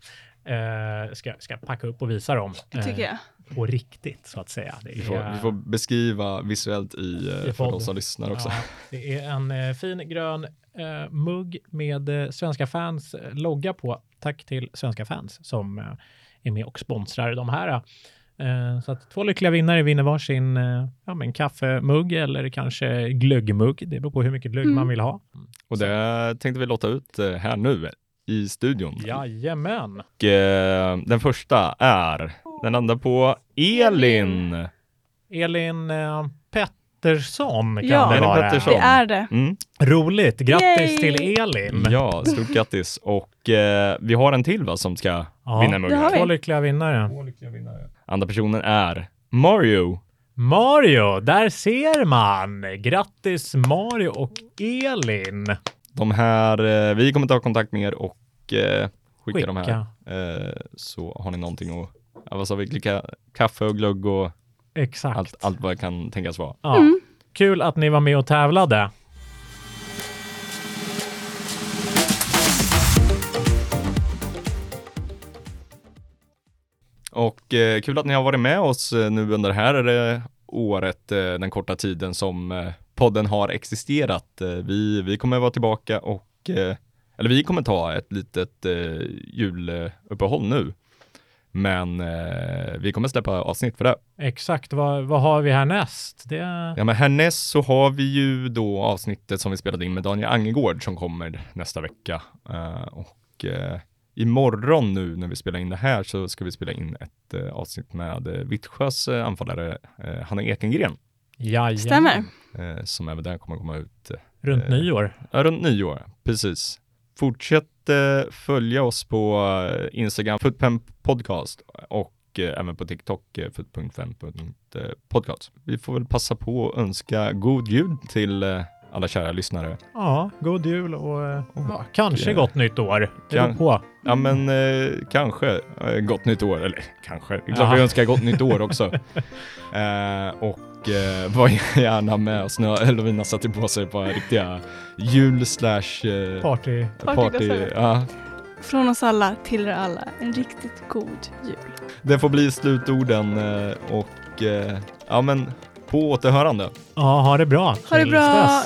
Speaker 3: Ska, ska packa upp och visa dem.
Speaker 2: Det tycker jag.
Speaker 3: På riktigt så att säga. Det
Speaker 1: Vi får, vi får beskriva visuellt i, eh,
Speaker 3: I
Speaker 1: för de som lyssnar också.
Speaker 3: Ja, det är en eh, fin grön eh, mugg med eh, Svenska fans eh, logga på. Tack till Svenska fans som eh, är med och sponsrar de här. Eh, så att två lyckliga vinnare vinner varsin eh, ja, men kaffemugg eller kanske glöggmugg. Det beror på hur mycket glögg
Speaker 2: Mm.
Speaker 3: man vill ha.
Speaker 1: Och det tänkte vi låta ut eh, här nu i studion.
Speaker 3: Jajamän.
Speaker 1: Och, eh, den första är, den landar på Elin.
Speaker 3: Elin eh, Pettersson kan
Speaker 2: Ja.
Speaker 3: det
Speaker 1: Elin
Speaker 3: vara.
Speaker 1: Pettersson.
Speaker 2: Det är det.
Speaker 1: Mm.
Speaker 3: Roligt. Grattis
Speaker 2: Yay!
Speaker 3: till Elin.
Speaker 1: Ja, stort grattis. Och eh, vi har en till va, som ska
Speaker 3: Ja,
Speaker 1: vinna en mugg
Speaker 2: det har
Speaker 1: här.
Speaker 2: vi.
Speaker 3: Två lyckliga vinnare.
Speaker 1: Andra personen är Mario.
Speaker 3: Mario, där ser man! Grattis Mario och Elin!
Speaker 1: De här, eh, vi kommer ta kontakt med er och eh, skicka, de här.
Speaker 3: Skicka.
Speaker 1: Eh, så har ni någonting att, ja, vad sa vi, klicka kaffe och glögg och
Speaker 3: Exakt.
Speaker 1: allt, allt vad det kan tänkas vara.
Speaker 3: Ja.
Speaker 2: Mm.
Speaker 3: Kul att ni var med och tävlade.
Speaker 1: Och eh, kul att ni har varit med oss eh, nu under det här eh, året, eh, den korta tiden som eh, podden har existerat. Eh, vi, vi kommer vara tillbaka och, eh, eller vi kommer ta ett litet eh, juluppehåll nu. Men eh, vi kommer släppa avsnitt för det.
Speaker 3: Exakt, vad, vad har vi härnäst? Det...
Speaker 1: Ja men härnäst så har vi ju då avsnittet som vi spelade in med Daniel Angegård som kommer nästa vecka. Eh, och eh, imorgon nu när vi spelar in det här så ska vi spela in ett eh, avsnitt med eh, Vittsjös eh, anfallare eh, Hanna Ekengren.
Speaker 3: Jajamän.
Speaker 2: Stämmer.
Speaker 1: Eh, som även där kommer komma ut eh,
Speaker 3: Runt nyår.
Speaker 1: ja, runt nyår. Precis. Fortsätt eh, följa oss på eh, Instagram, Footpen Podcast och eh, även på TikTok, eh, foot.5.podcast. Vi får väl passa på att önska god jul till alla kära lyssnare.
Speaker 3: Ja, god jul och ja, kanske
Speaker 1: eh,
Speaker 3: gott nytt år. Det
Speaker 1: kan-
Speaker 3: på.
Speaker 1: Ja men eh, kanske eh, gott nytt år, eller kanske, det är klart vi önskar gott nytt år också. eh, och eh, var gärna med oss, nu har Lovina satt på sig på riktiga jul slash eh,
Speaker 3: Party.
Speaker 1: party.
Speaker 2: Partyglasögon.
Speaker 1: Ja,
Speaker 2: Från oss alla till er alla, en riktigt god jul.
Speaker 1: Det får bli slutorden eh, och eh, ja men på återhörande.
Speaker 3: Ja, ha det bra.
Speaker 2: Ha det bra!